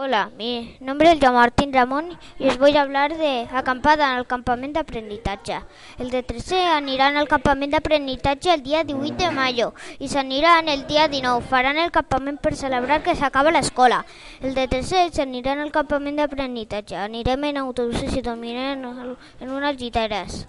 Hola, mi nombre es Martín Ramón y os voy a hablar de acampada en el campament d'aprenentatge. El de 13 aniran al campament d'aprenentatge el dia 18 de mayo i s'aniran el dia 19. Faran el campament per celebrar que s'acaba l'escola. El de 13 s'aniran al campament d'aprenentatge. Anirem en autobusos i dormirem en, unes lliteres.